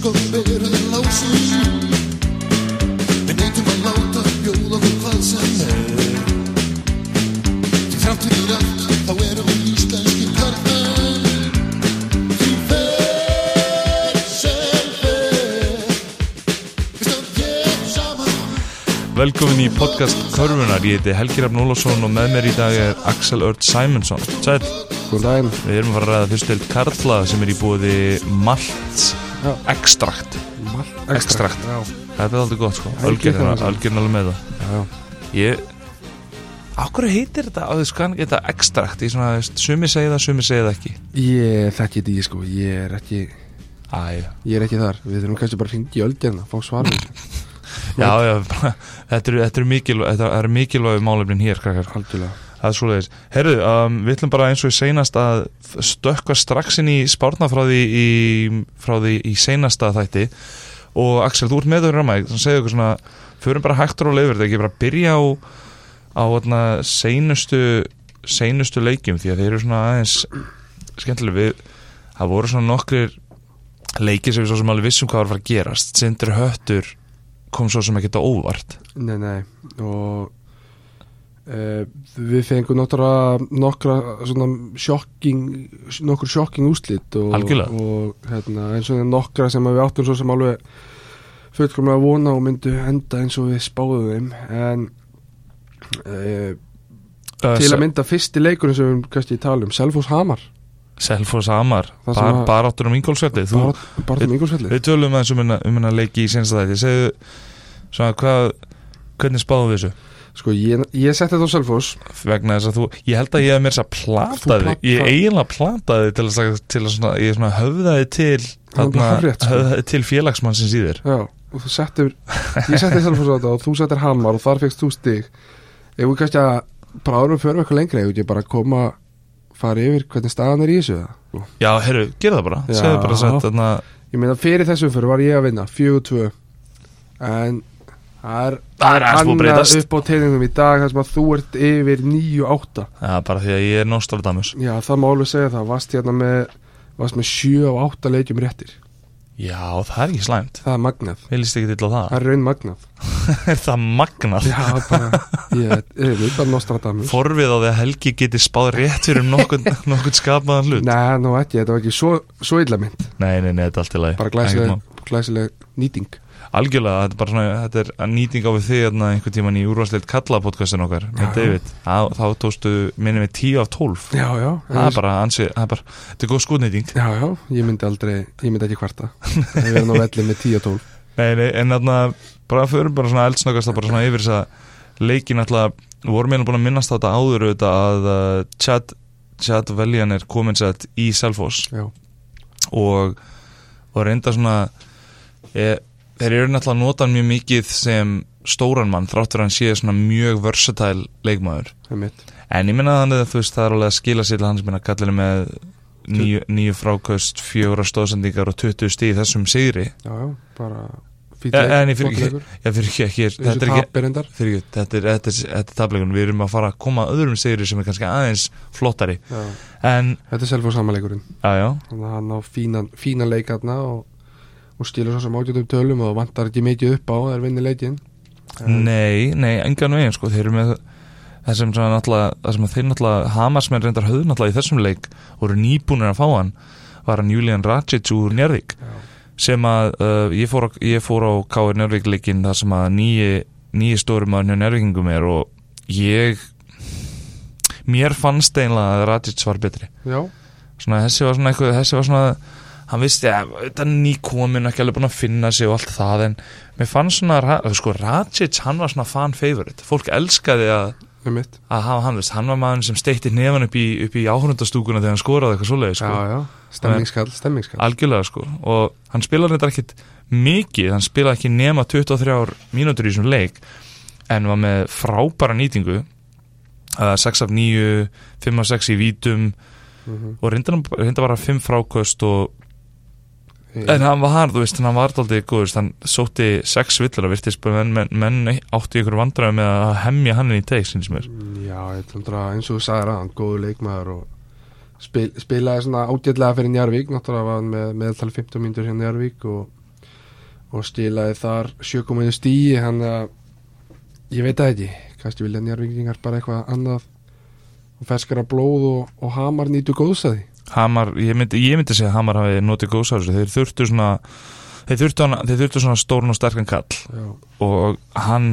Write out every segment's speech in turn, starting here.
sko verið lásum Við neytum að láta bjóða okkur hvað sem er. Því þrátt fyrir allt þá erum við Því hér saman. Velkomin í podcast Körfunar, ég heiti Helgi Rafn Ólafsson og með mér í dag er Axel Ört Simonsson Sæl, Góðan daginn. Við erum að fara að ræða fyrstild Karla sem er í búiði Malt. Extrakt Extrakt. Þetta er aldrei gott sko, algjörn alveg með það. Ég Akkur heitir þetta, á þess kann þetta Extrakt, ég svona, veist, sumi segi það, sumi segi það ekki. Ég þekki þetta í sko, ég er ekki Æ, Ég er ekki þar, við þurfum kannski bara að hringi í ölgerna Fá svarum, já, já, þetta eru, mikilvæg, mikilvæg málefnin hér, krakkar. Algjörlega Það er svoleiðis. Herru, um, við ætlum bara eins og í seinast að stökka strax inn í spárna frá því í, frá því í seinasta þætti. Og Axel, þú ert með þau ramæg þannig að segja okkur svona, förum bara hægt og leifur þetta ekki bara að byrja á á þarna, seinustu seinustu leikjum því að þeir eru svona aðeins skemmtileg. Við það voru svona nokkrir leikir sem við svo sem alveg vissum hvað var að fara að gerast. Sindri Höttur kom svo sem ekki þetta óvart. Nei, nei, og uh, Við fengum nokkra Nokkra svona sjokking Nokkur sjokking úslit og. Og hérna, eins og nokkra sem að við áttum svo sem alveg Fullkomlega að vona og myndu enda eins og við spáðum þeim. En uh, Til að mynda fyrsti leikurinn sem við kannski um Selfoss Hamar. Selfoss Amar, Það sem bar, að- baráttur um ingólsvelli þú Bara, bara það mingulsvelli Við tölum aðeins um hennar, um leiki í sensta þætti. Segðu svona hvað Hvernig spáðum við þessu? Sko ég, ég setti þetta á Selfoss Vegna þess að þú Ég held að ég hef mér þess að plata þig Ég eiginlega plata þig til að, til að svona, Ég svona höfðaði til Það þarna, sko. Höfðaði til félagsmann sem síður Já, og þú settir Ég setti Selfoss á þetta og þú settir Hamar og þar fegst þú stig Ef við kannski að bara árum fyrir eitthvað lengra Ef við bara að koma fara yfir hvernig staðan er í þessu eða? Sko. Já, herru, gera það bara bara sett þarna Ég meina fyrir þessum fyrir var ég að vinna 4-2 En það er Það aðeins búið að breytast. upp á tegningum í dag þar sem að þú ert yfir 9-8 Já, bara því að ég er Nostradamus. Já, það má alveg segja það. Vast hérna með Vast með 7-8 leikjum réttir. Já, það er ekki slæmt. Það er magnað. Mér líst ekki til á það. Það er raun magnað. Er það magnað? Já, bara Ég er bara Nostradamus. Forvið á því að Helgi geti spáð rétt fyrir um nokkurn skapaðan hlut. Nei, nú ekki, þetta var ekki svo, svo illa mynd. Nei, nei, nei, þetta er allt í lagi. Bara glæsileg, glæsileg nýting Algjörlega, þetta er bara svona, þetta er að nýting á við þig hérna einhvern tíman í úrvarsleitt kalla podcastin okkar með Já. David, Á, þá tóstu minni með 10 af 12 Já, já. Það er bara ansi, það er bara, þetta er góð skúnýting Já, já, ég myndi aldrei, ég myndi ekki kvarta. Ef við erum á velli með 10 og 12 Nei, nei, en þarna, bara förum bara svona eldsnöggast bara svona yfir þess að leikin alltaf, við vorum meina búin að minnast þetta áður auðvitað að uh, Chad, Chad Veljan er komin sett í Selfoss. Já, og, og reynda svona e, þeir eru náttúrulega að nota hann mjög mikið sem stóran mann þráttur að hann sé svona mjög versatile leikmaður. En ég minna þannig að þú veist það er alveg að skila sér til hans minna kallir með níu, níu frákast, fjóra stóðsendingar og 20 stíð þessum sigri. Já, já, bara fýtt Ja, leik, en ég fyrir fyrir ekki, ekki, þetta er ekki fyrir ekki, þetta er, er, er tablegun við erum að fara að koma að öðrum sigri sem er kannski aðeins flottari. En, þetta er selvo samanleikurinn. Þannig að hann á fínan, fínan leik aðna og, og stílur svo sem ágjöndum tölum og vantar ekki mikið upp á þeir vinni leikin Nei, nei, engan veginn sko, þeir eru með það sem náttúrulega, það sem þeir náttúrulega Hamasmenn reyndar höfðu náttúrulega í þessum leik voru nýbúnir að fá hann var hann Julian Racic úr Njörvík sem að uh, ég, fór ég fór á K.R. Njörvík leikin þar sem að nýji stórum að Njörvíkingum er og ég mér fannst einlega að Racic var betri. Já, svona þessi var svona eitthvað, þessi var svona hann vissi að þetta er nýkomin ekki alveg búin að finna sig og allt það en mér fannst svona, sko Racic hann var svona fan favorite, fólk elskaði að, að hafa hann, veist, hann var maður sem steikti nefan upp í, í áhundastúkuna þegar hann skoraði eitthvað svoleiði, sko, stemningskall, stemningskall. Algjörlega sko. Og hann spilaði þetta ekkit mikið hann spilaði ekki nema 23 mínútur í þessum leik en var með frábæra nýtingu. Uh, 6 af 9 5 af 6 í vítum. Mhm. og reynda, bara 5 fráköst og En hann var, þú veist, hann var aldrei góður, hann sótti sex villar að virtist, menn, menn, menn áttu ykkur vandræði með að hemja hann inn í teik, sinns mér. Já, ég ætlum að eins og þú sagðir að hann góður leikmaður og spil, spilaði svona ágætlega fyrir Njarvík náttúrulega var hann með meðtal 15 mínútur hérna Njarvík og og skilaði þar sjökomiðu stíi hann að ég veit það ekki, kannski vilja njárvíkingar bara eitthvað annað og ferskara blóð og, og hamar nýtu góðsæði Hamar, ég myndi, ég myndi segja að Hamar hafi notið góðsáðs þeir þurftu svona þeir þurftu, hana, þeir þurftu svona stórn og sterkan kall. Já, og hann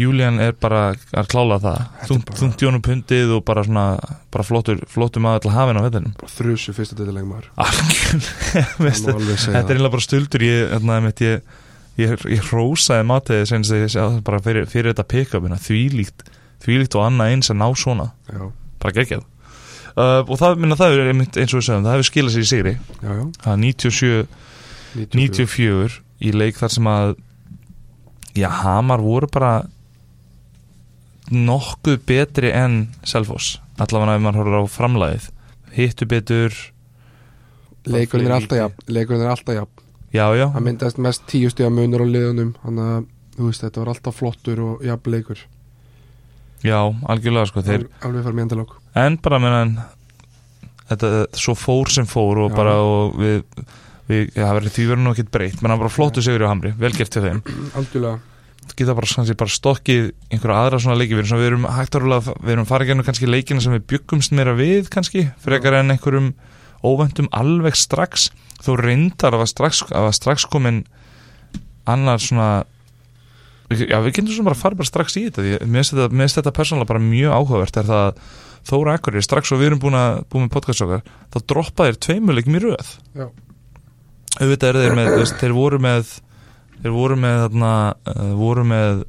Julian er bara að klála það. Þetta er þungt bara- þungt jónum pundið og bara svona bara flottur, flottur maður til hafinn á veðinum bara þrusu fyrsta dætileg maður þetta er eiginlega bara stuldur. Ég, hérna, ég, ég, ég hrósaði matiði sem ég sé bara fyrir, fyrir þetta pick-upina þvílíkt, þvílíkt og annað eins að ná svona. Já, bara geggjað uh, og það, minna, það er einmitt eins og við sögum það hefur skilað sér í sigri. Já, já. Það er 97 94 í leik þar sem að já, Hamar voru bara nokkuð betri en Selfoss, allavega ef maður horfður á framlæðið, hittu betur. Leikurinn er alltaf jafn Leikurinn er alltaf jafn. Já, já, Það myndast mest tíu stíða munur á liðunum Þannig að, þú veist, þetta var alltaf flottur og jafn leikur já, algjörlega sko, þeir, Al- Alveg fara með endalók en bara meðan þetta, svo fór sem fór og Já. bara og við, við já, það verður því verður nú ekkert breytt, menn það var bara flottu sigur á Hamri, vel gert til þeim. Algjörlega. Geta bara, kannski, bara stokkið einhverja aðra svona leiki við erum, við erum hægt að rúlega við erum farið gennum kannski leikina sem við byggumst meira við kannski, frekar en einhverjum óvendum alveg strax. Þó reyndar að var strax, strax komin annar svona já við getum svona bara að fara bara strax í þetta mér finnst þetta, persónulega bara mjög áhugavert er það að Þóra Akkurir strax og við erum búin að búin með podcast okkar þá droppa þeir tveimuleikum í röð Já. auðvitað eru þeir með þeir voru með þeir voru með þarna, uh, voru með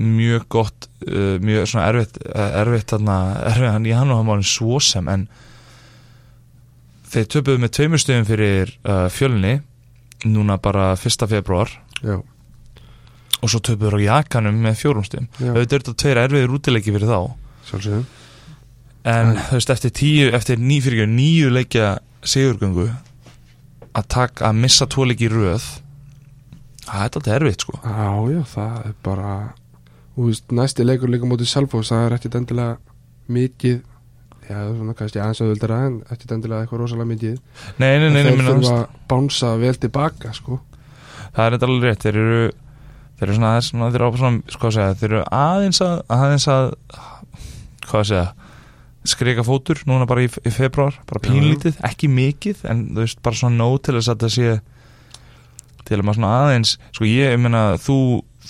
mjög gott uh, mjög svona erfitt uh, erfitt þarna, erfitt hann í hann og hann var svo sem en þeir töpuðu með tveimur stöðum fyrir uh, fjölni núna bara 1. februar Já, og svo töpuður á jakanum með fjórum stöðum já, auðvitað er þetta tveir erfiðir útileiki fyrir þá. Sjálfsögum en þú veist eftir tíu eftir ný, fyrir ekki, níu leikja sigurgöngu að taka að missa tvo leiki í röð það er alltaf erfitt sko. Já, já, það er bara Þú veist, næsti leikur líka mótið Selfoss Það er ekkit endilega mikið Já, svona kannski aðeins auðvöldara En ekkit endilega eitthvað rosalega mikið. Nei, nei, nei, nei, Þeir nei, þurfa að bánsa vel tilbaka, þeir eru svona aðeins þeir eru svona, sko segja, þeir eru aðeins að aðeins að hvað að segja skrika fótur núna bara í, í februar, bara pínlítið ekki mikið, en þú veist bara svona nóg til þess að það sé til að maður svona aðeins, sko ég, ég meina þú,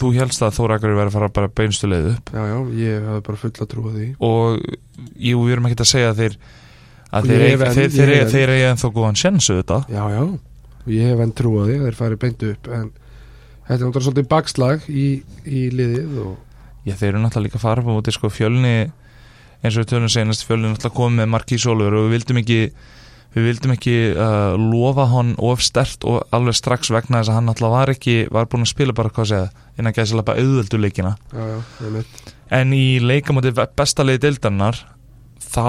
þú helst að Þóra Akari verið að fara bara beinstu leið upp. Já, já, ég hafði bara fulla trú á því. Og jú, við erum ekki að segja að þeir að þeir hef enn- þeir, þeir, hef eiga- þeir eiga ennþá góðan sjensu þetta. Já, já, og ég hef enn trú á því að þeir fari beint upp En þetta er náttúrulega svolítið bakslag í, í liðið og Já, þeir eru náttúrulega líka að fara upp á móti sko fjölni eins og við tölum senast fjölni náttúrulega komið með Markís Ólfur og við vildum ekki við vildum ekki uh, lofa hann of stert og alveg strax vegna þess að hann náttúrulega var ekki, var búin að spila bara hvað að segja, innan gæði sér bara auðvöldu leikina. Já, já, en í leikamóti besta leiði deildarinnar þá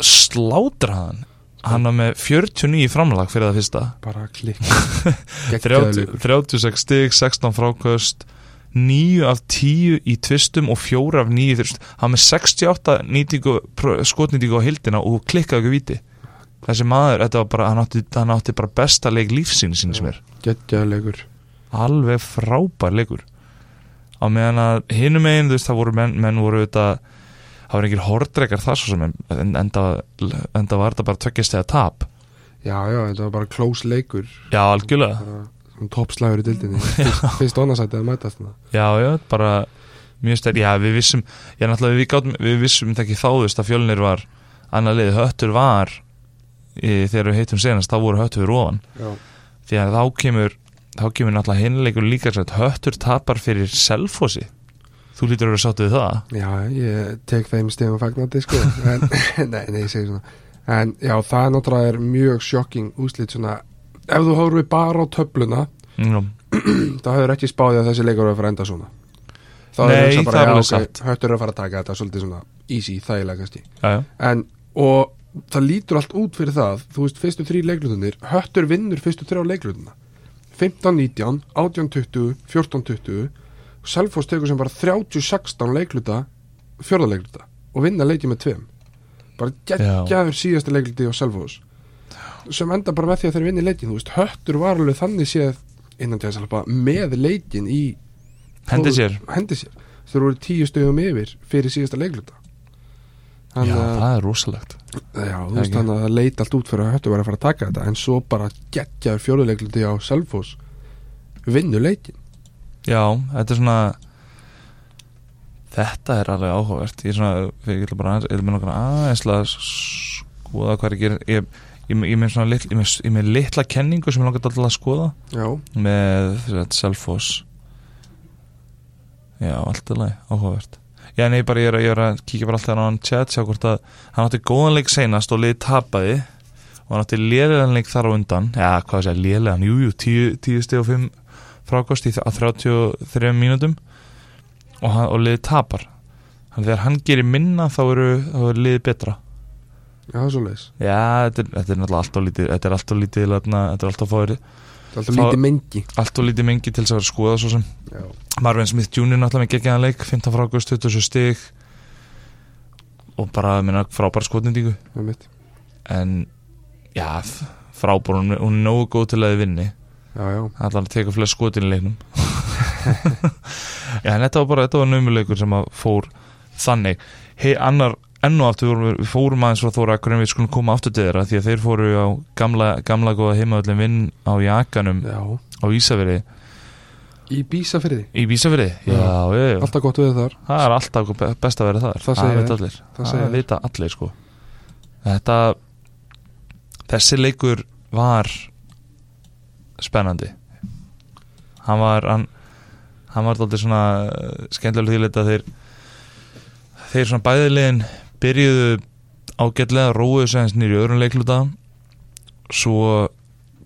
slátra hann hann var með 49 framlag fyrir það fyrsta. Bara klikk. 30, Geggjaður leikur. 36 stig, 16 frákvöst 9 af 10 í tvistum og 4 af 9 þurft. hann með 68 nýtingu, skotnýtingu á hildina og klikkaði ekki víti. Þessi maður, þetta var bara, hann átti, hann átti bara besta leik lífsín sinni sem er Geggjaður leikur. Alveg frábær leikur. Á meðan að hinum megin þú veist það voru menn, menn voru þetta það var engir hordreikar það svo sem en, enda, enda var þetta bara tökkist eða tap. Já, já, þetta var bara close leikur. Já algjörlega. Toppslagur í dildinni fyrst, onnarsætið að mætast það Já, já, bara mjög stærk, já, við vissum já, náttúrulega við, gátum, við vissum það ekki þáðust að fjölnir var annað lið, höttur var í, þegar við heitum senast, þá voru höttur við róan Já, því að þá kemur þá kemur náttúrulega hinleikur líka höttur tapar fyrir selfossi þú lítur að vera sáttu við það? Já, ég tek þeim stegum fagnandi sko. En, Nei, nei, ég segi svona. En já, það er náttúrulega er mjög sjokking úslit svona Ef þú horfir bara á töfluna mm, þá hefur ekki spáðið að þessi leikur að fara enda svona. Þá Nei, það er alveg satt. Höttur er að fara að taka þetta svolítið svona easy, þægilega kannski. Já, en, og það lítur allt út fyrir það þú veist, fyrstu þrý leiklutunir höttur vinnur fyrstu þrjá leiklutuna 15-19, 18-20 14-20 Selfoss tekur sem bara 30-16 leikluta fjórða leikluta og vinna leikið með tveim. Bara geggjaður síðasta leikluti á Selfoss sem enda bara með því að þeir vinni leikin þú veist, höttur var alveg þannig séð innan þess að með leikin í hendi sér. sér. Þeir voru tíu stöðum yfir fyrir síðasta leikluta. Já, þannig að, það er rosalegt. Já, þú veist þannig að það leit allt út fyrir að höttur var að fara að taka þetta en svo bara geggjaður fjóruleikluti á Selfoss vinnu leikin Já, þetta er svona Þetta er alveg áhugavert. Ég er svona, ég ætla bara aðeins Ég að skoða hvað er að gera. Ég, ég, ég með svona litla, ég með, ég litla kenningu sem ég langar alltaf að skoða. Já, með þetta, Selfoss. Já, allt leið, áhugavert. Já, nei, bara ég er, ég er að kíkja bara alltaf á hann chat sjá hvort að hann átti góðan leik seinast og liði tapaði. Og hann átti lélegan leik þar á undan. Já, hvað sé, lélegan, jú, jú, 10, 10 stig og 5 frákost í, á 33 mínútum og, og liði tapar. Þannig þegar hann gerir minna þá eru, eru liði betra. Já, það er svo leis Já, þetta er, þetta er náttúrulega alltaf lítið Þetta er alltaf lítið, þarna, þetta er alltaf fáir það er alltaf Þá- lítið mengi. Alltaf lítið mengi til þess að vera að skoða svo sem. Já, Marvin Smith Jr. náttúrulega með geggjaðan leik 15 frákust, 27 stig. Og bara minna, frábær skotnindíku en já, frábær hún er nógu góð til að þið vinni já, já, allar að teka flest skotin í leiknum. Já, en þetta var bara þetta var naumuleikur sem að fór þannig. Hei, annar, enn og aftur við, vorum- við fórum aðeins frá Þóra Akkur en við skulum koma aftur til þeirra því að þeir fóru á gamla, gamla góða heimaðallin vinn á Jakanum já. á Ísafirði. Í bísafyrði, í Ísafirði, já, já, já. alltaf gott við þar. Það er alltaf be- best að vera þar. Það segja veit allir. Það Það, vita allir sko. Þetta Þessi leikur var spennandi. Hann var hann, hann var alltaf svona eh, skemmtilega að þeir þeir svona bæðilegin byrjuðu ágætlega róuðu sig hans nýri öðrun leikluta. Svo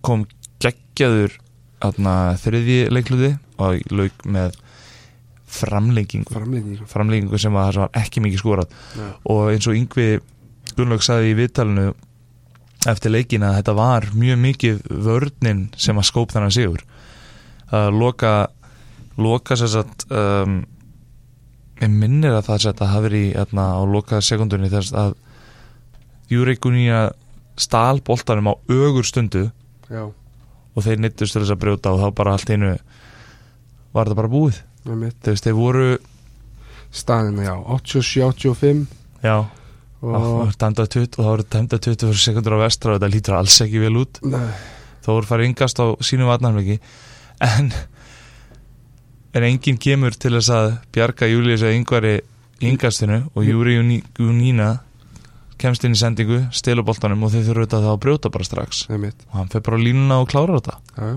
kom geggjaður þriðji leikluti og lauk með framlengingu. Framlýning framlengingu sem var, sem var ekki mikið skorað. Já, og eins og Yngvi Gunnlaug sagði í viðtalinu eftir leikin að þetta var mjög mikið vörnin sem að skóp þannig sigur. Að loka loka sér satt um, ég minnir að það sér að hafi verið atna, á loka sekundunni þess að Júreikunía stál boltanum á ögur stundu já, og þeir nittust til þess að brjóta og þá bara allt einu var þetta bara búið. Það þeir, voru staðina, já, 87-85 já, og það var dæmdað 20 og það voru dæmdað 20 sekundur á vestra og þetta lítur alls ekki vel út. Nei, þá voru farið yngast á sínum vatnarmiki en en enginn kemur til þess að bjarga Július eða yngvari yngastinu og Júri Júnína kemst inn í sendingu, stelur boltanum og þeir þurfa þetta að brjóta bara strax. Það er mitt og hann fer bara línuna og klárar þetta.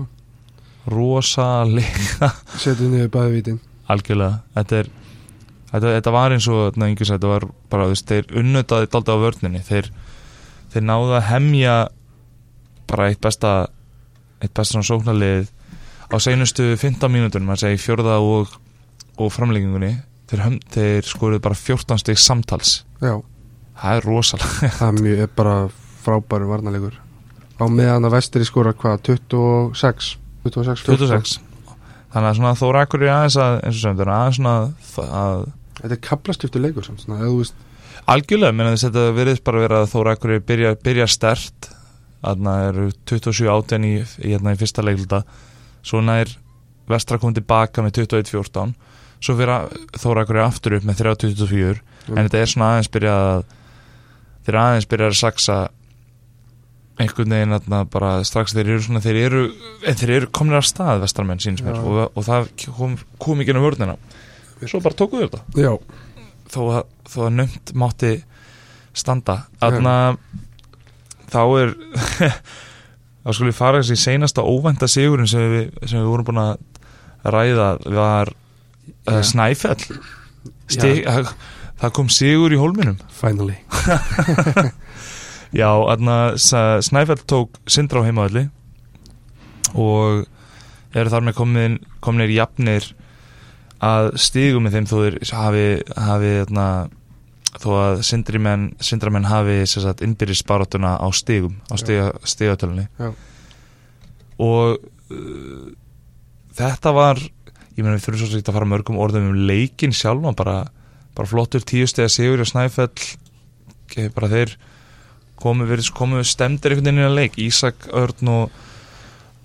Rosalega. Setjum niður bæðvítin algjörlega. Þetta, er, þetta, þetta var eins og sagði, þetta var bara, veist, þeir unnötaði daldi á vörninni. Þeir, þeir náðu að hemja bara eitt besta eitt besta svona sóknarlið á seinustu 15 mínútur maður segi fjórða og, og framleggingunni þeir, þeir skoruðu bara 14 stig samtals. Já, það er rosalega það er mjög, er bara frábæru varnalegur á meðan að vestri skora hvað, 26 26, 26 þannig að svona Þóra Akkur er aðeins að eins og sem þeir eru aðeins svona að, að þetta er kaplaskiptu leikur samt, svona, eða þú veist Algjörlega, menn að þetta verið bara vera að Þóra Akureyri byrja, byrja stert þarna eru 27 átjan í, í, hérna, í fyrsta leikluta. Svo nær vestra kom tilbaka með 21-14 svo fyrir Þóra Akureyri aftur upp með 30-24 en þetta er svona aðeins byrjað að þeir aðeins byrjað að saksa einhvern veginn þarna bara strax þeir eru svona þeir eru, en þeir eru komin af stað vestramenn síns mér og, og það kom, kom ekki inn á vörnina svo bara tókuðu þetta. Já, þó að, að nömt mátti standa. Þarna þá er þá skulle við fara þessi seinasta óvænta sigurinn sem við, sem við vorum búin að ræða var uh. Snæfell. Stig, það, það kom sigur í hólminum. Finally já, Snæfell tók Sindra á heimavalli og eru þar með komin, kominir jafnir að stigum með þeim þó þeir hafi, hafi þarna, þó að Sindrimenn Sindramenn hafi innbyrðis baráttuna á stigum á Já. og uh, þetta var ég meina við þurfum svo að fara mörgum orðum um leikin sjálfan bara, bara flottur tíu stega sigur og Snæfell. Bara þeir komu við, komu við stemdir einhvern veginn í að leik. Ísak Örn og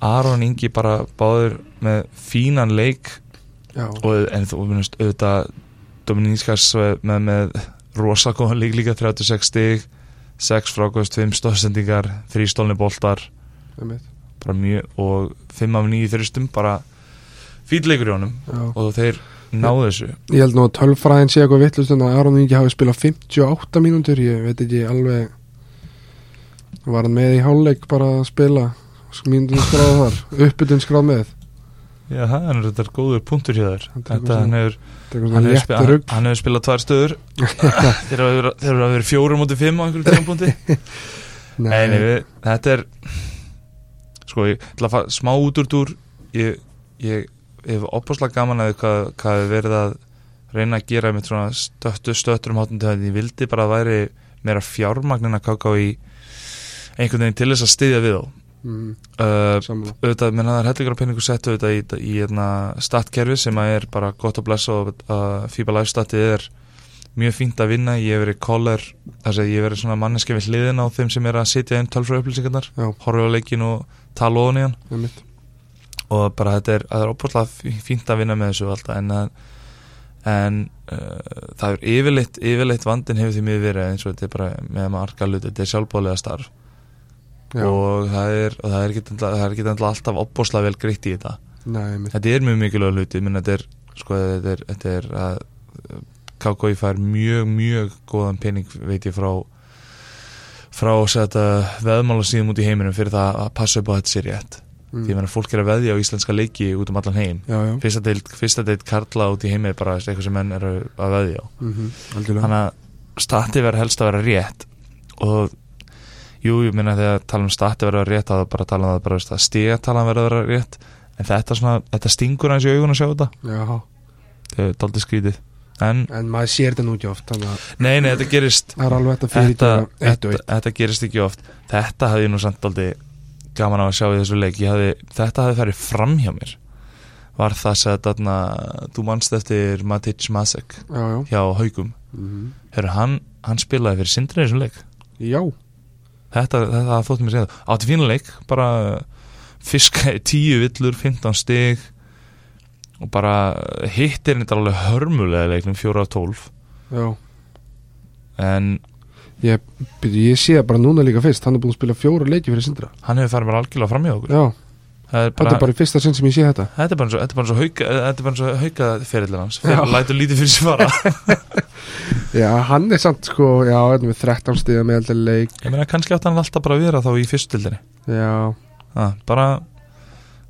Aron Ingi bara báður með fínan leik. Já, og en þú finnst auðvitað Dominískas með, með rosa góðan lík líka 36 stig 6 frákvæmst, 5 stóðsendingar 3 stólni bara mjög, og 5 af 9 þyrstum bara fýtleikur í honum. Já. og þeir náðu þessu. Ég held nú að tölfræðin sé eitthvað vittlust en að Aron Ingi hafi spilað 58 mínútur ég veit ekki alveg var hann með í hálfleik bara að spila. Mínútur skráð þar. Uppbytun skráð með. Já, það er þetta góður punktur hjá þér. Þetta, hann hefur, hann hefur, létt spila, hann, rugg hann hefur spilað tvær stöður. Þeir eru að vera- að fjórum mútið fimm á einhverjum tímapunkti. Nei, nei, við, þetta er sko, ég ætla að fara smá út úr dúr. Ég, ég, hef opaslega gaman að hvað, hvað hefur verið að reyna að gera með svona stöttu stöttur um hátum til ég vildi bara að væri meira fjármagnin að káka í einhvern veginn til þess að styðja við á mm, uh, Sammála. auðvitað, menn það er hellingar peningu sett auðvitað í, í, í hérna, statkerfi sem að er bara gott að blessa og uh, FIBA Live statið er mjög fínt að vinna, ég hef verið koller þess að ég hef verið svona manneski við hliðin á þeim sem er að sitja inn tölfra upplýsingarnar horfa á leikin og tala ofan í hann. Og bara þetta er, er óbúrslega fínt að vinna með þessu alltaf en, að- en uh, það er yfirleitt, yfirleitt vandin hefur því miður verið eins og þetta er bara með marga hlut, þetta er sjálfbóðlega starf og það er, og það er ekki er ekki alltaf óbúrslega vel greitt í þetta. Nei, þetta er mjög mikilvæg hluti menn þetta er, sko, þetta er, þetta er að KKI fær mjög, mjög góðan pening veit ég frá frá þetta veðmála síðum út í heiminum fyrir það að passa upp á þetta sér rétt. Mm. því að fólk er að veðja á íslenska leiki út um allan heim. Já, já, fyrsta deild, fyrsta deild karla út í heimi er bara eitthvað sem menn eru að veðja á. Mm algjörlega. Þannig að stati verður helst að vera rétt og jú, ég minna þegar tala um stati verður að vera rétt að bara tala um það bara veist, að stigatalan verður að vera rétt. En þetta, svona, þetta stingur hans í augun að sjá þetta. Já, þetta er daldið skrítið. En en maður sér þetta nú ekki oft að nei, nei, þetta gerist það er alveg þetta þetta, þetta, þetta gerist ekki oft. Þetta hafði ég nú samt daldið gaman á að sjá í þessu leik. Hafði, þetta hafði farið fram hjá mér. Var það að þarna, þú manst eftir Matic Masek Já, já. hjá Haugum mm Heru, hann, hann spilaði fyrir sindri í þessum leik. Já, þetta, þetta þótti mér segja það átti fína leik, bara fiska í tíu villur, 15 stig og bara hittir þetta alveg hörmulega í leiknum 4 af 12 já. En Ég, ég sé bara núna líka fyrst. Hann er búin að spila fjóra leiki fyrir Sindra. Hann hefur farið bara algjörlega fram hjá okkur. Já, það er þetta bara, er bara í fyrsta sinn sem ég sé þetta. Þetta er bara eins og- þetta er bara eins og þetta er og hauka fyrirlir hans fyrir lætur lítið fyrir sér fara. Já, hann er samt sko, já, þetta með 13 stiga með eldur leik. Ég meina kannski átt hann alltaf bara að vera þá í fyrstildinni Já, ah, bara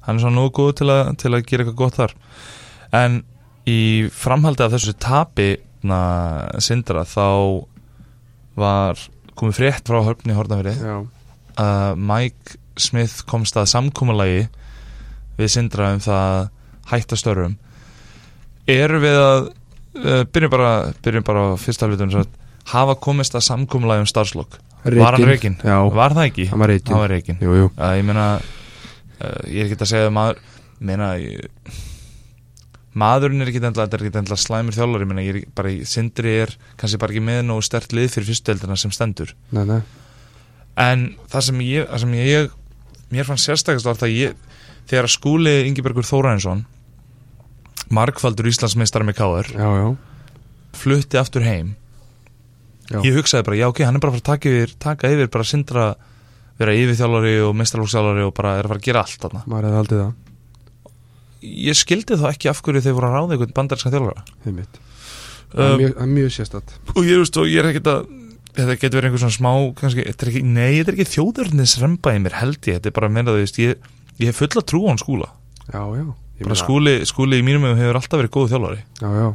hann er svona nógu góð til að, til að gera eitthvað gott þar. En í framhaldi af þessu tapi sindra þá var komið frétt frá hörfni Hortnafyrir já, að Mike Smith komst að samkómalagi við sindra um það að hætta störfum. Eru við að uh, byrjum bara, byrjum bara á fyrsta hlutum hafa komist að samkómalagi um starfslokk var hann? Já, var það ekki? hann var að ég meina uh, ég er ekki að segja að maður meina ég, maðurinn er ekki endla, er slæmur þjálfur ég meina, ég er bara í sindri er kannski bara ekki með nógu stert lið fyrir fyrstudeldina sem stendur. Nei, nei. En það sem ég, það sem ég mér fann sérstakast það ég þegar að skúli Ingibergur Þórainsson margfaldur Íslandsmeistar með káður flutti aftur heim. Já. ég hugsaði bara, já ok, hann er bara að að taka yfir, taka yfir bara sindra vera yfirþjálfari og meistarlóksþjálfari og bara er að fara að gera allt þarna. Maður hefði aldrei það. Ég skildi þá ekki af hverju þeir voru að ráða einhvern bandarinska þjálfara. Mitt Það er um, mjög, mjög sérstætt og ég, veist, og ég er ekkert að þetta getur verið einhver svona smá kannski, þetta ekki, nei, þetta er ekki þjóðurnis remba í mér held ég, þetta er bara að meina veist ég, ég hef fulla trú á hann skúla. Já, já skúli, skúli í mínum hefur alltaf verið góð þjálfari. Já, já.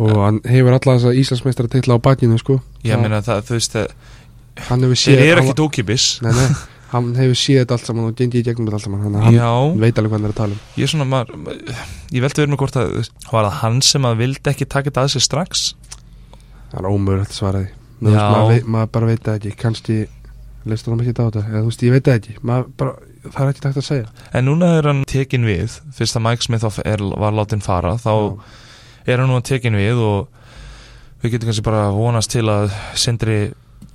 Og hann hefur alla þessa Íslandsmeistara titla á bakinu, sko. Ég meina það, þú veist það, þeir eru ekki tókibis Nei, nei, hann hefur séð þetta allt saman og gengið í gegnum þetta allt saman Þannig að hann veit alveg hvað hann er að tala um. Ég svona maður, ég veldi verið með hvort að var það hann sem að vildi ekki taka þetta að sér strax? Það er ómögulegt að svara því Já. veist, maður, veit, maður bara veit það ekki. Kannski leistur hann ekki á þetta Eða þú veist, ég veit það ekki. Bara, Það er ekki takt að segja. En núna er hann tekin við. Fyrst að Mike Smith er, var látin fara. Þá er hann nú tekin við og við getum kannski bara vonast til að Sindri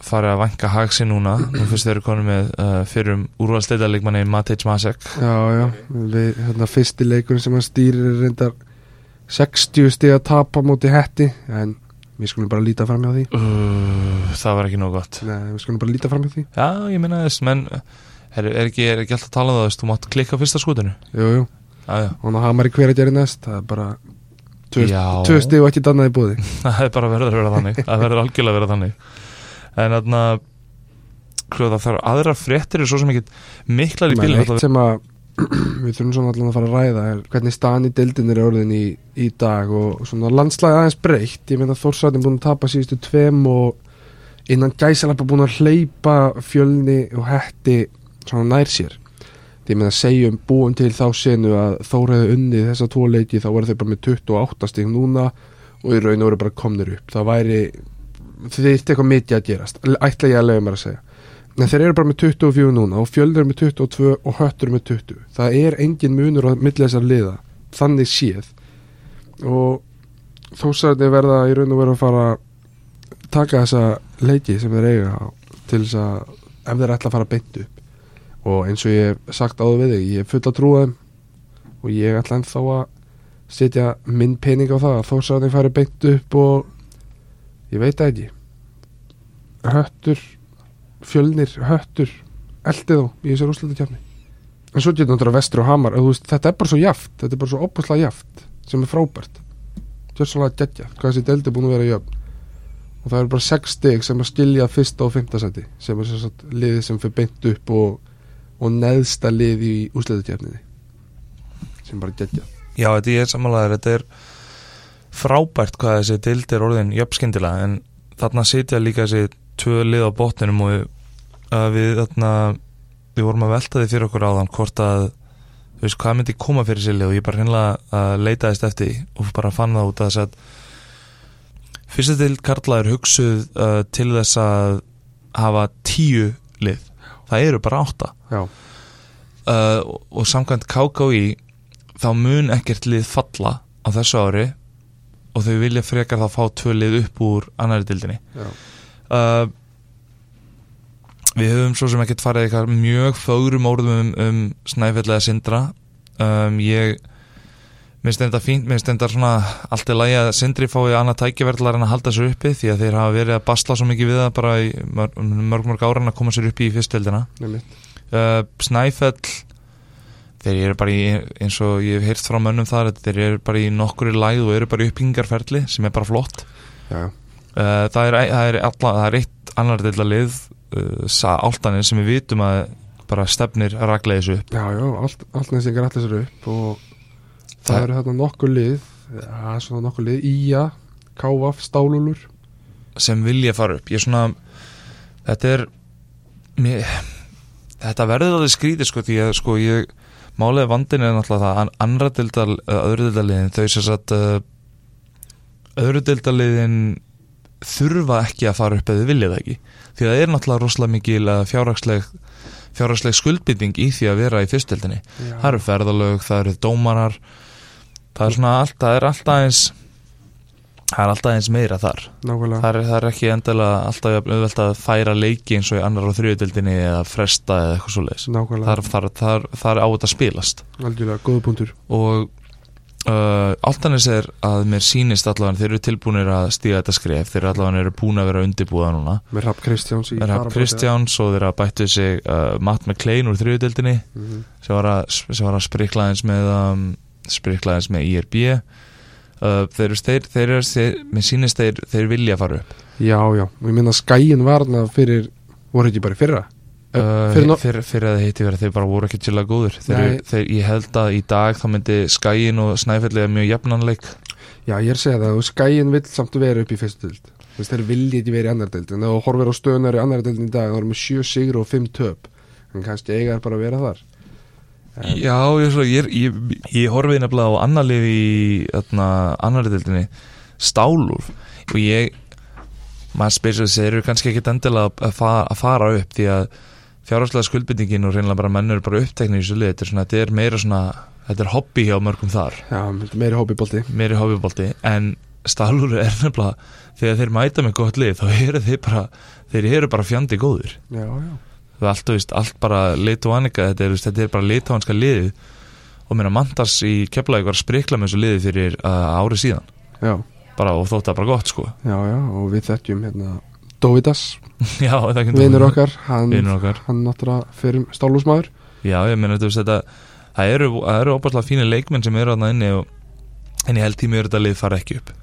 farið að vanka hagsi núna. Nú fyrst þeir eru konum með uh, fyrir um úrvalsteytarleikmanni Matej Masek Já, já, við, hérna fyrsti leikurinn sem hann stýrir er reyndar 60 stig að tapa móti hetti en við skulum bara líta fram hjá því. Uh, það var ekki nóg gott. Nei, við skulum bara líta fram hjá því. Já, ég minna þess, menn er, er, ekki, er ekki alltaf að tala það, veist, þú mátt klikka fyrsta skutinu Jú, jú, já, já, og hann hamar í hver að gera næst það er bara tvö, stig og ekki dannað í búði það er bara verður að vera þannig það verður algjörlega að vera þannig. En þarna það þarf aðra fréttir er svo sem ekki miklar í bílum eitt sem að við þurfum svona allan að fara að ræða er hvernig staðan í deildin er orðin í, í dag og svona landslæði aðeins breytt. Ég meina Þórsætin búin að tapa síðustu tveim og innan gæsalappa búin að hleypa fjölni og hetti svona nær sér. Ég meina segjum búin til þá senu að Þór hefði unnið þessa tvo leiki þá voru þau bara með 28 stík núna og í raun og voru bara komnir upp. Það væri eitt eitthvað mikið að gerast. Ætla ég að leiða mér að segja en þeir eru bara með 24 núna og fjöldur með 22 og höttur með 20 það er engin munur á milli þessar liða þannig séð. Og þósarði verða í raun og veru að fara taka þessa leiki sem þeir eiga til þess að ef þeir ætla að fara beint upp. Og eins og ég hef sagt áður við þig ég er full að trúa þeim. Og ég ætla ennþá að setja minn pening á það að þósarði fari beint upp og ég veit ekki. Höttur fjölnir, höttur eldið þá í þessar úrslutakefni en svo getur náttúrulega vestur og hamar veist, þetta er bara svo jaft, þetta er bara svo opuslega jaft sem er frábært. Tjóðsvonlega geggjað, hvað þessi deldi búin að vera jöfn. Og það eru bara sex steg sem að skilja fyrsta og fymta seti sem er sem sagt liðið sem fyrir beint upp og, og neðsta lið í úrslutakefniði sem bara geggjað. Já, þetta ég er samanlegaður, þetta er frábært hvað þessi dild er orðin jöfnskyndilega en þarna sitja líka þessi tvö lið á botninum og uh, við þarna við vorum að velta því fyrir okkur áðan hvort að þú veist hvað myndi koma fyrir lið og ég bara hreinlega að leitaðist eftir og bara fann það út að þess að fyrsta dild Karla er hugsuð uh, til þess að hafa tíu lið. Það eru bara átta. Uh, og, og samkvæmt KKÍ þá mun ekkert lið falla á þessu ári og þau vilja frekar þá fá tvö lið upp úr annari dildinni já, uh, við höfum svo sem ekkert farið eitthvað mjög fögrum orðum um, um snæfellega sindra. Um, ég minnst þetta fínt, minnst þetta svona allt er lægi að sindri fái annað tækjaverðlar en að halda sér uppi því að þeir hafa verið að basla svo mikið við það bara í mörg mörg, mörg ára en að koma sér uppi í fyrstdeldina nefnitt uh, Snæfell þeir eru bara í eins og ég hef heyrt frá mönnum þar þeir eru bara í nokkuri læð og eru bara í uppbyggingarferli sem er bara flott. Uh, það, er, það, er alla, það er eitt annar deila lið áltanir sem við vitum að bara stefnir þessu upp. Já, já allt, allt næstingar allir sér upp og það, Það- eru þarna nokkur lið Já, svona nokkur lið Ía, Kávaf, Stálulur sem vilja fara upp. Ég er svona þetta er mér, þetta verður alveg skrítið sko því að sko ég málega vandin er náttúrulega það að annra dildal, öðru dildaliðin þau sem sagt uh, öðru dildaliðin þurfa ekki að fara upp eða vilja það ekki. Því að það er náttúrulega rosalega mikil uh, fjárhagsleg fjárhagsleg skuldbytting í því að vera í fyrstildinni það eru ferðalög, það eru dómarar það er svona allt, það er alltaf eins það er alltaf eins meira þar. Það er, það er ekki endilega alltaf auðvelt að færa leiki eins og í annar og þriðutildinni eða fresta eða eitthvað svo leiðis þar, þar, þar, þar á þetta spilast. Algjörlega, góða punktur. Og uh, Altanis er að mér sýnist allavega þeir eru tilbúinir að stíga þetta skref þeir eru allavega eru búin að vera undirbúða núna. Með Rapp Kristjáns hafa fararbroddi. Kristjáns og þeir hafa bættuð sig uh, Matt McLean úr sem var að, sem var að sprikla eins með um, sprikla eins með IRB uh, þeir, eru- þeir, þeir, þeir, þeir, mér sýnist þeir, þeir vilja fara upp. Já, já, og ég minna skæin varna fyrir voru ekki bara fyrra Fyrir no- fyrir, fyrir að það heiti verið þeir bara voru ekki til að góður þeir, þeir, ég held að í dag þá myndi skæin og snæfellega mjög jafnanleik. Já, ég er að segja það, og skæin vill samt vera upp í fyrstu dild veist, þeir vilja ekki vera í annar dild En þú horfir á stöðunar í annar dildin í dag þá erum við sjö sigur og fimm töp. En kannski eiga er bara að vera þar. En, Já, ég, svo, ég, ég, ég horfið nefnilega á annar lið í annar deildinni Stálúr og ég maður spyrir sig, þeir eru kannski ekki endilega að fara, að fara upp því að fjárhagslega skuldbyndingin og reynilega bara mennur bara uppteknir í lið, þetta er, svona, þetta er meira svona þetta er hobby hjá mörgum þar. Já, meiri hópi bolti meiri hobbybolti en Stálur er nefnilega þegar þeir mæta með gott lið þá eru þeir bara þeir eru bara fjandi góður já, já, það er allt, veist, allt bara lituanika þetta er, þetta er bara lituanska liðið. Og mér að Mandars í keflaði var að sprikla með þessu liðið fyrir uh, ári síðan. Já, bara og þótt það bara gott sko. Já, já og við þekkjum hérna Dóvidas, já, það er vinnur okkar hann, hann náttúrulega fyrir stálúsmaður já, ég meina þú veist þetta það eru, eru opaslega fínir leikmenn sem eru þarna inni og en ég held tími eru þetta lið fara ekki upp.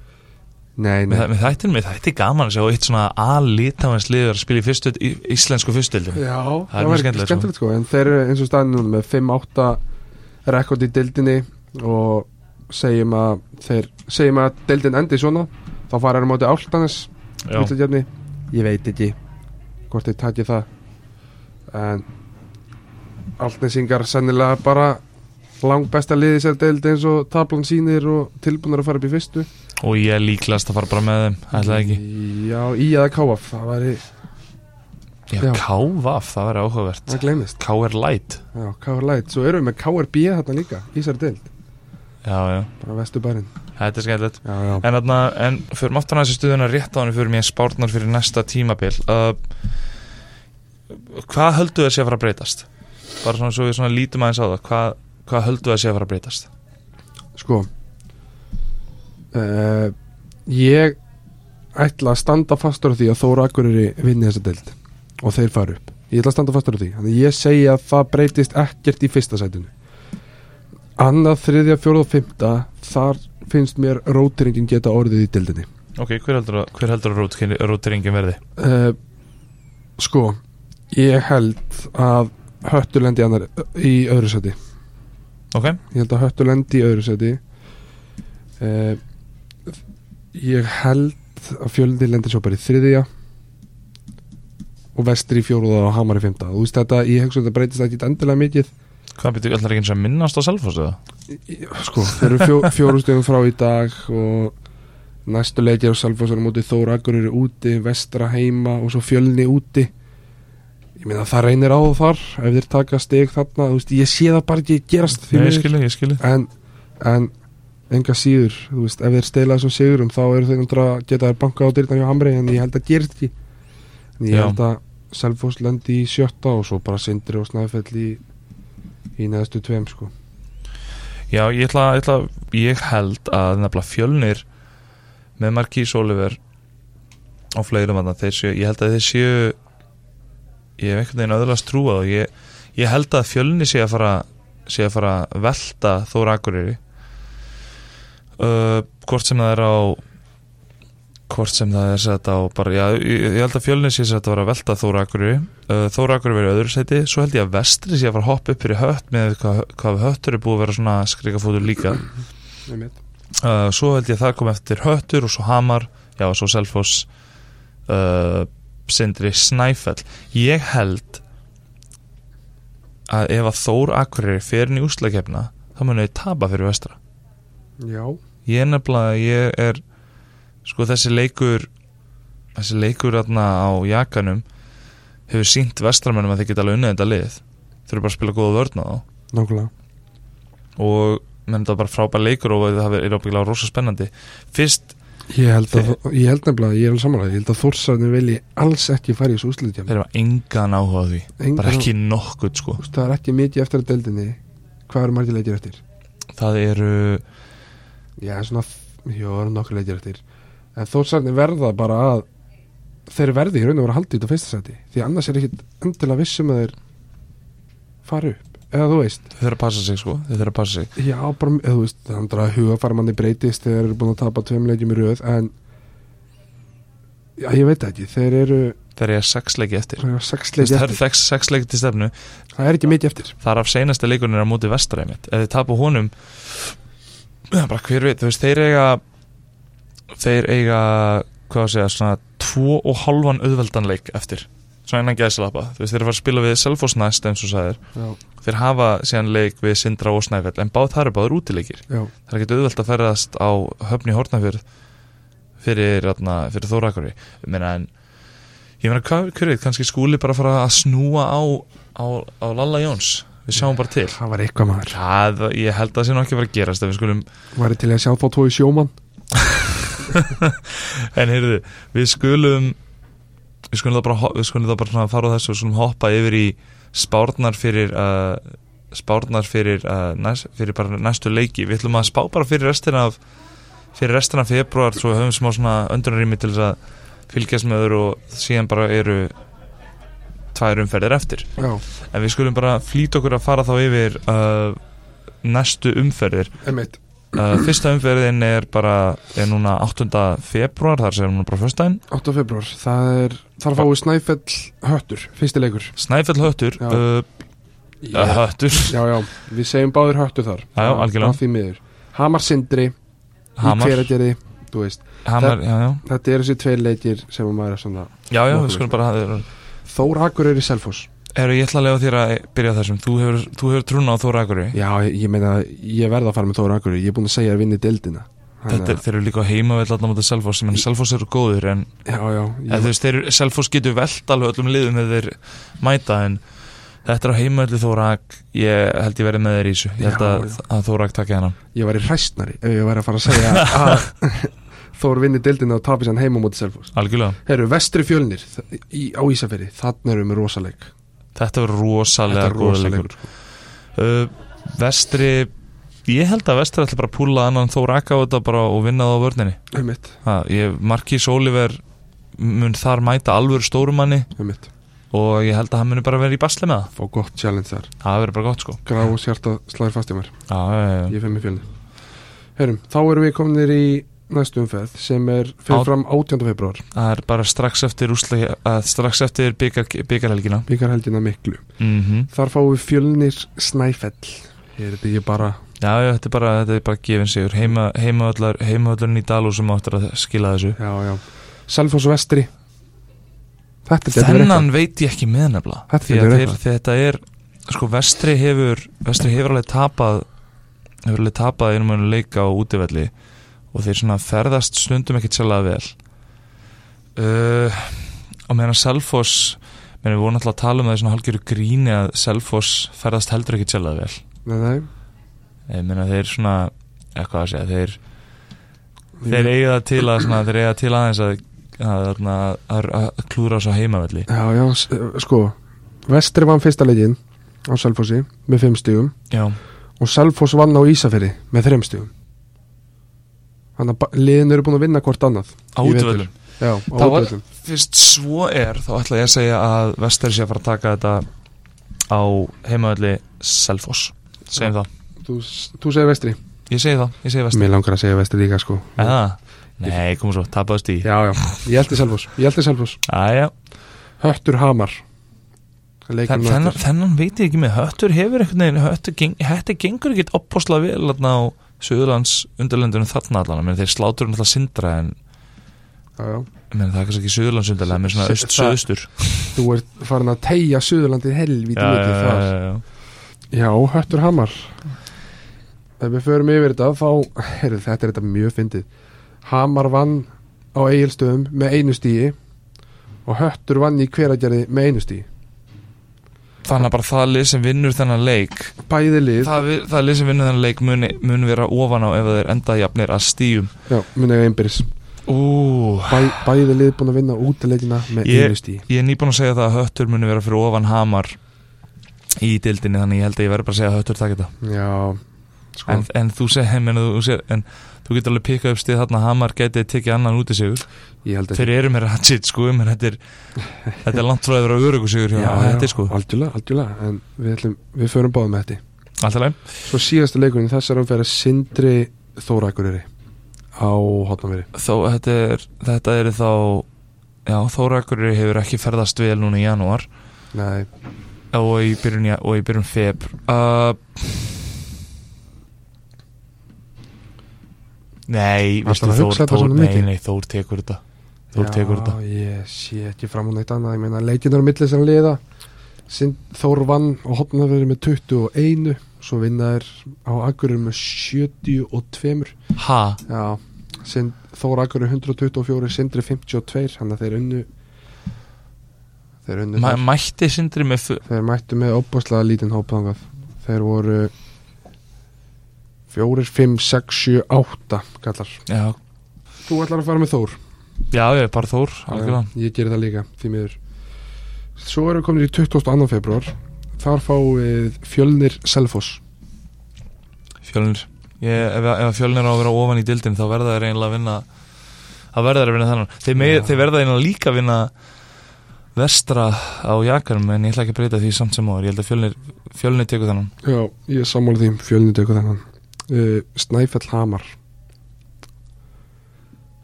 Nei, nei, með, þættin, með þætti gaman að sjá eitt svona al-litavans lið að spila í fyrstu, í, íslensku fyrstöldum Já, Það er mjög skemmtilegt, skemmtilegt sko. En þeir eru eins og staðin núna með 5-8 rekord í dildinni og segjum að þeir segjum að dildin endi svona þá fara þeir á móti Áltanes Já, Útlandjarni. ég veit ekki hvort þeir taki það. En Áltanesingar sennilega bara lang besta liði sér dild eins og tablan sýnir og tilbúinir að fara upp í fyrstu. Og ég er líklegast að fara bara með þeim ætlaði ekki? Já, í eða káaf, það væri Já. K.V.A.F. það væri áhugavert. Það gleymist. K.R. Light. Já, KR Light, svo erum við með KRB þarna líka í sér dild, Já, já, bara vestu bærin þetta er skemmtilegt. En, en fyrir aftan að þessi stuðuna rétt á hann fyrir mér spárnar fyrir næsta tímabil. Uh, Hvað höldu þessi að fara að breytast? Bara svona svo við svona lítum aðeins á það. Hvað, hvað höldu þessi að fara að breytast? sko uh, Ég ætla að standa fastur á því að Þóra Akureyri vinni þessa deild og þeir fara upp. Ég ætla að standa fastur á því. Þannig ég segi að það breytist ekkert í fyrsta sætinu. Annað, þriðja, fjóruð og fymta Þar finnst mér rótiringin geta orðið í deildinni. Ok, hver heldur að, hver heldur að rótiringin verði? uh, Sko Ég held að Höttulendi annar í öðru sæti. Ok, ég held að Höttur lendi í öðru seti uh, ég held að fjöldi lendi svo bara í þriðja og vestri í fjóruða og hamar í fymta þú veist þetta, ég að þetta breytist ekki endilega mikið hvað byrju allar ekki eins og að minnast á Selfossu? sko, þeir eru fjó, fjóru stegum frá í dag og næstu leikir á Salfossunum úti Þóra Akureyri úti, vestra heima og svo fjölni úti ég meina það reynir á það þar ef þeir taka steg þarna, þú veist, ég sé það bara ekki gerast því skilji en, en enga síður, þú veist, ef þeir stela þessum sigurum þá eru þeir náttúrulega að geta þær banka á dyrtan hjá Hamri en ég held að gerist ekki en ég Já. held að Selfoss lendi í sjötta og svo bara Sindri og Snæfell í, í neðstu tveim sko. Já, ég ætla, ég ætla ég held að nefnilega fjölnir með Markís Oliver og fleirum að þeir séu, ég held að þeir séu ég hef einhvern veginn öðlast trúa og ég, ég held að fjölni sé að fara sé að fara að velta Þóra Akureyri. Uh, hvort sem það er á hvort sem það er sett á bara, já, ég, held að fjölni sé að vera að velta Þóra Akureyri. Uh, Þóra Akureyri verið öðru seti svo held ég að vestri sé að fara að hoppa upp fyrir hött með hvað, hvað höttur er búið að vera svona skrikafótur líka. Uh, svo held ég að það kom eftir höttur og svo hamar, já og svo selfoss uh, sindri snæfell. Ég held að ef að Þór Akureyri fer inn í úslakefna þá munið þið tapa fyrir vestra. Já, ég er nefnilega, ég er sko þessi leikur þessi leikur aðna á jakanum hefur sínt vestramennum að þeir geta alveg unnið þetta lið. Þeir eru bara að spila góða vörna þá. Nákvæmlega. Og menn þetta er bara frábær leikur og það er ábyggilega rosa spennandi. Fyrst Ég held, að, ég held nefnilega, ég er alveg samanlega ég held að Þórsarni vilji alls ekki fara í þessu úslitjum þeir hafa engan áhuga á því. Bara ekki nokkuð sko. Það er ekki mikið eftir að deildinni. Hvað eru margir leikir eftir? það eru Já, svona, það eru nokkur leikir eftir En Þórsarni verða bara að þeir verði í raun og vera haldið út á fyrsta seti því annars er ekkit endilega vissum að þeir fara upp. Eða þú veist. Þeir þurfa að passa sig sko. Þeir þurfa að passa sig. Já, bara, eða þú veist, þannig að hugafæra manni breytist þeir eru búin að tapa tveim leikjum í röð en Já, ég veit það ekki, þeir eru þeir eru sex leiki eftir. Þeir það eru sex, leiki til stefnu. Það er ekki mikið eftir. Þar af seinasta leikurinn er á móti vestræmið ef þið tapu honum bara hver veit, þú veist, þeir eiga þeir eiga hvað að segja, svona tvo og halvan auðveldan leik eftir. Svona innan gæðslappa, þú veist, þeir eru að fara að spila við Selfoss næst eins og sagðir, Já, þeir hafa síðan leik við Sindra og Snæfell, en báð það eru báður útileikir. Það er ekkert auðvelt að ferðast á höfni Hortnafjörð fyrir, fyrir Þórakari meina en ég meina hvað, hver veit, kannski skúli bara fara að snúa á, á, á Lalla Jóns. Við sjáum bara til. Það var eitthvað maður. Það, ég held að það sé nú ekki að að gerast við skulum Væri til að sjá þá tói sjómann En heyrðu, við skulum við skulum það bara, við skulum það bara fara á þessu og skulum hoppa yfir í spárnar fyrir uh, spárnar fyrir, uh, næst, fyrir næstu leiki. Við ætlum að spá bara fyrir restina af fyrir restina af februar svo við höfum smá svona öndunarými til þess að fylgjast með öðru og síðan bara eru tvær umferðir eftir. Já, en við skulum bara flýta okkur að fara þá yfir uh, næstu umferðir. Einmitt uh, fyrsta umferðin er bara er núna 8. februar þar sem núna bara fyrstæðin 8. februar, það er þar fáið Snæfell höttur, fyrsti leikur. Snæfell höttur Já. uh, uh, höttur. Já, já, við segjum báðir höttur þar. Já, já, algjörlega. Hamar Sindri, í Hamar, Þú veist, Hamar já, já, þetta eru þessi tveir leikir sem að maður er svona já, já, við skulum bara Þór Akureyri Selfoss Eru, ég ætla að lega þér að byrja þessum. Þú hefur, þú hefur trúna á Þóra Akuri Já, ég, meina, ég verð að fara með Þór Akureyri. Ég er búin að segja að vinni deildina. Þannig Þetta er, þeir eru líka heima vel allan mútið Selfoss. Menn Selfoss eru góður en Já, já, ég, þeir, Selfoss getur velt alveg öllum liðum eða þeir mæta en þetta er á heima öllu Þóra Ak. Ég held ég verið með þeir í þessu. Ég held að, að Þóra Ak takki hennan ég var í hræstnari Ef ég væri að fara að segja að Þór vinni deildina og tapis hann heima á móti Selfoss. Algjörlega. Herru, vestri fjölnir í, á Ísaferi Þannig erum við rosaleg Þetta verður rosalega rosaleg leikur. uh, Vestri Ég held að Vestri ætla bara að púla annan Þóra Ak á þetta bara og vinna það á vörninni. Ha, ég, Markís Oliver mun þar mæta alvöru stórumanni og ég held að hann muni bara vera í basli með það. Fá gott challenge þar. Það verður bara gott sko. Grá og sjarta slæðir fast í mér. Ég í fjölni Herrum, þá erum við kominir í næstu umferð sem er fyrir fram 18. februar það er bara strax eftir eftir byggar, byggarhelgina Byggarheldina miklu. Mm Þar fáum við fjölnir Snæfell. Er þetta ekki bara já, já, þetta er bara, þetta er bara gefin sigur. Heima, heimavöllar, heimavöllarinn í Dalú sem áttur að skila þessu. Já, já. Selfoss Vestri. Þetta þennan veit ég ekki með nefnilega. Þetta verið þeir, þetta er sko vestri hefur vestri hefur alveg tapað hefur alveg tapað einum önnu leika á útivelli og þeir svona ferðast stundum ekkit sérlega vel. Uh, og meðan Selfoss meðan við vorum alltaf að tala um það í svona hálfgjöru gríni að Selfoss ferðast heldur ekkit sérlega vel. Nei, nei. Ég meina þeir svona eitthvað að segja þeir, þeir eiga það til að svona, þeir eiga til aðeins að að, að, að, að klúra á svo heimavelli. Já, já, sko Vestri vann fyrsta leikin á Selfossi með 5 stígum já, og Selfoss vann á Ísaferi með 3 stígum Þannig að liðin eru búin að vinna hvort annað á í vetur. útvöldum Já, á Það var- útvöldum fyrst svo er þá ætla ég að segja að Vestari sé að fara að taka þetta á heimavalli Selfoss. Segjum það, Þú, þú segir Vestri. Ég segi það, ég segi Vestari Mér langar að segja Vestri líka sko. Eða, nei, komum svo, tapaðast í. Já, já, ég held í Selfoss Ég held í Selfoss. Æja, Höttur Hamar. Þen, þennan, þennan veit ég ekki með. Höttur hefur veginn, höttur, geng, gengur ekkit opposla vel Suðurlands undirlendunum þarna allan menn þeir slátur um alltaf sindra en Já, já. Menn, það er kannski ekki Suðurlands undirlega, menn svona Se- öst það- söðustur Þú ert farin að tegja Suðurlandið helvítið mikið þar. já, Já, Höttur Hamar. Ef við förum yfir þetta þá heyrðu, Þetta er þetta mjög fyndið. Hamar vann á eigilstöðum með einu stíi og Höttur vann í hveragerði með einu stíi þannig að bara það lið sem vinnur þennan leik Bæði lið, það, það lið sem vinnur þennan leik mun, mun vera ofan á ef þeir enda jafnir að stíum já, muni ég einbyrðis. Ú, Bæ, Bæði lið búin að vinna útileikina með Ég- einu stíi ég er nýbúin að segja það að höttur muni vera fyrir ofan hamar í dildinni þannig ég held að ég verði bara að segja að höttur takk þetta. Já, sko. En, en þú segir, en þú getur alveg pikkað upp stið þarna að hamar geti tekið annan út í sigur að þeir eru mér að shit sko menn þetta er, þetta er langt frá að vera örugu sigur hjá þetta sko. algjörlega, algjörlega En við, ætlum, við förum báðum með þetta alltaf Svo síðasta leikurinn þessar umferð Sindri Þórakuriri á hotnaveri þetta er þetta eru þá já Þórakur hefur ekki ferðast vel núna í janúar. Nei, og í byrjun, ja- og í byrjun feb uh, Nei, að Þór, Þór nei, mikið? nei, Þór tekur þetta Þór tekur þetta? ég sé ekki fram á neitt annað. Ég meina leikinar á milli sem liða Þór vann og hotnaveri með 21 Svo vinna er á Akurur með 72 Ha, Já, Sind, Þór Akurur 124 Sindri 52 Þannig að þeir unnu Þeir unnu Ma mætti sindri með Þeir mættu með óbúslega lítinn hópðangað Þeir voru 4, 5, 6, 7, 8 kallar. Já. Þú ætlar að fara með Þór Já, ég er bara Þór, Ég gerir það líka, því miður. Svo erum við komin í 22. februar Þar fáum við Fjölnir Selfoss. Fjölnir. Ég, ef, ef fjölnir á að vera ofan í dildin þá verða þeir eiginlega að vinna að verða þeir að vinna þennan. Þeir, þeir verða eiginlega líka að vinna vestra á jakanum en ég ætla ekki að breyta því samt sem áður. Ég held að fjölnir, fjölnir tekur þennan. Já, ég sammála því Fjölnir tekur þennan. Uh, Snæfell Hamar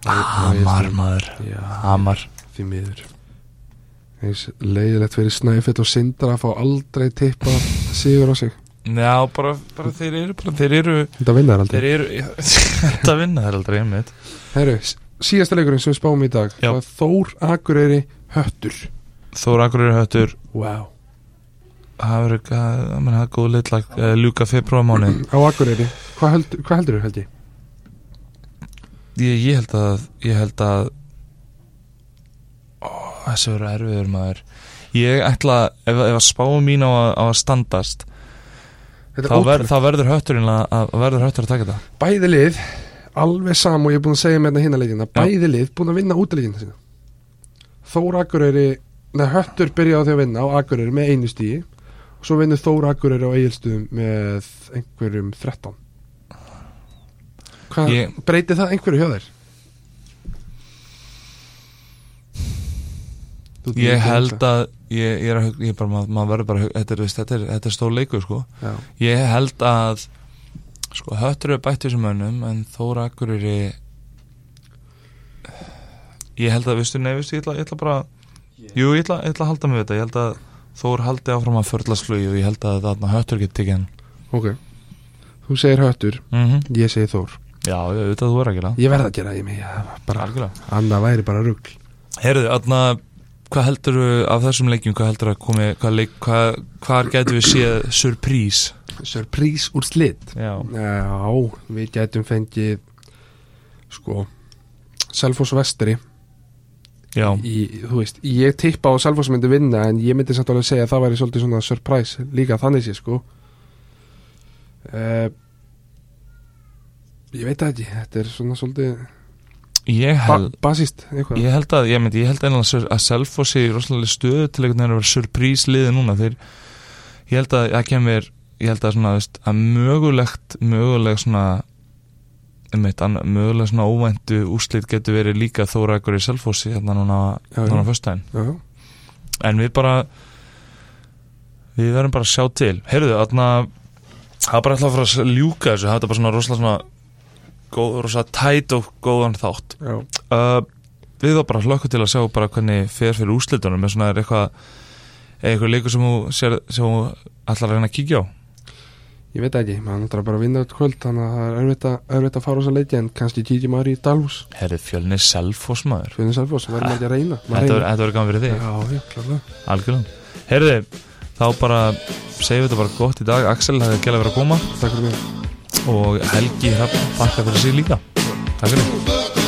Hamar maður. Hamar því miður. Eins leiðilegt fyrir Snæfell og Sindra að fá aldrei tippa sigur á sig. Já, bara, bara þeir eru bara, þeir eru, Þetta vinnar aldrei. þeir eru þetta vinna þeir aldrei einmitt. Herru, s- síðasta leikurinn sem við spáum í dag Já. var Þór Akureyri Höttur. Þóra Akureyri höttur. Wow það verður það er góð litlag uh, ljúka februarmáni Á Akureyri, hvað, held, hvað heldur þú held ég? Ég, ég held að ég held að ó, þessi verður erfiður maður. Ég ætla ef, ef að spáum mín á að, á að standast þá, er ver, þá verður hötturinn að, að verður höttur að taka þetta. Bæði lið, alveg sam og ég er búin að segja með hinna leikina Bæði lið búin að vinna útileikina sína. Þór Akureyri Nei, Höttur byrjaði á því að vinna á Akureyri með einu stíi og svo vinnur Þór Akureyri á Egilstöðum með einhverjum 13 Hvað, Ég- breytir það einhverju hjá þér? Ég held að ég, ég er að ég bara, maður, verður bara þetta er, þetta er, þetta er stór leikur sko. Já. ég held að sko höttur er bætt þessum mönnum en Þóra Akureyri ég held að, veistu, nei, veistu, ég ætla, ég ætla bara jú, ég ætla, ég ætla að halda mig við þetta. Ég held að Þór haldi áfram að förlasklugi og ég held að þarna höttur geti tekið hann. Ok. Þú segir Höttur, mm ég segir Þór já, ég veit að þú er að gera. Ég verð að gera, ég algjörlega. Annað væri bara rugl. Herðu, aðna, hvað heldur af þessum leikjum, hvað heldur að komi, hvað leik, hvað, hvað getur við séð surprís? Surprís úr slitt Já. Já, við gætum fengið sko Selfoss Vestri. Já, í, þú veist, ég tippa á að Selfoss myndi vinna en ég myndi samt alveg segja að það væri svolítið svona surprise, líka þannig sé sko. Uh, ég veit það ekki þetta er svona svolítið ég ba held, basist eitthvað. ég held að, ég myndi, ég held einhvern að Selfoss er rosalega stöðu til einhvern veginn að vera surprís liði núna. Þeir, ég held að, að kemur, ég held að svona, veist, að mögulegt, möguleg svona, einmitt, anna, möguleg svona óvæntu úslit getur verið líka þóra ykkur í Selfossi hérna núna, Já, núna já. en við bara við verðum bara að sjá til. Heyrðu, þarna það er bara ætla að fara að ljúka þessu það er bara svona rosalega svona góð, rosalega tæt og góðan þátt. Uh, við þá bara hlökkum til að sjá bara hvernig fer fyrir úrslitunum. Með svona er eitthvað eitthvað leikur sem þú að reyna að kíkja á? Ég veit það ekki, maður náttúrulega bara vinna út kvöld þannig að það er erfitt að, erfitt að fara á þessa leiki en kannski kíkja maður í Dalhús herrið fjölnir Selfoss maður. Fyrir Selfoss, verðum ekki að reyna. Maður þetta verður- verður gaman fyrir þig. Já, já, klarlega algjörlega. Heyrðu, þá bara segjum við þetta bara gott í dag. Axel, það er gæla verið að koma. Takk fyrir mig og Helgi Hrafn þakka fyrir sig líka. Takk fyrir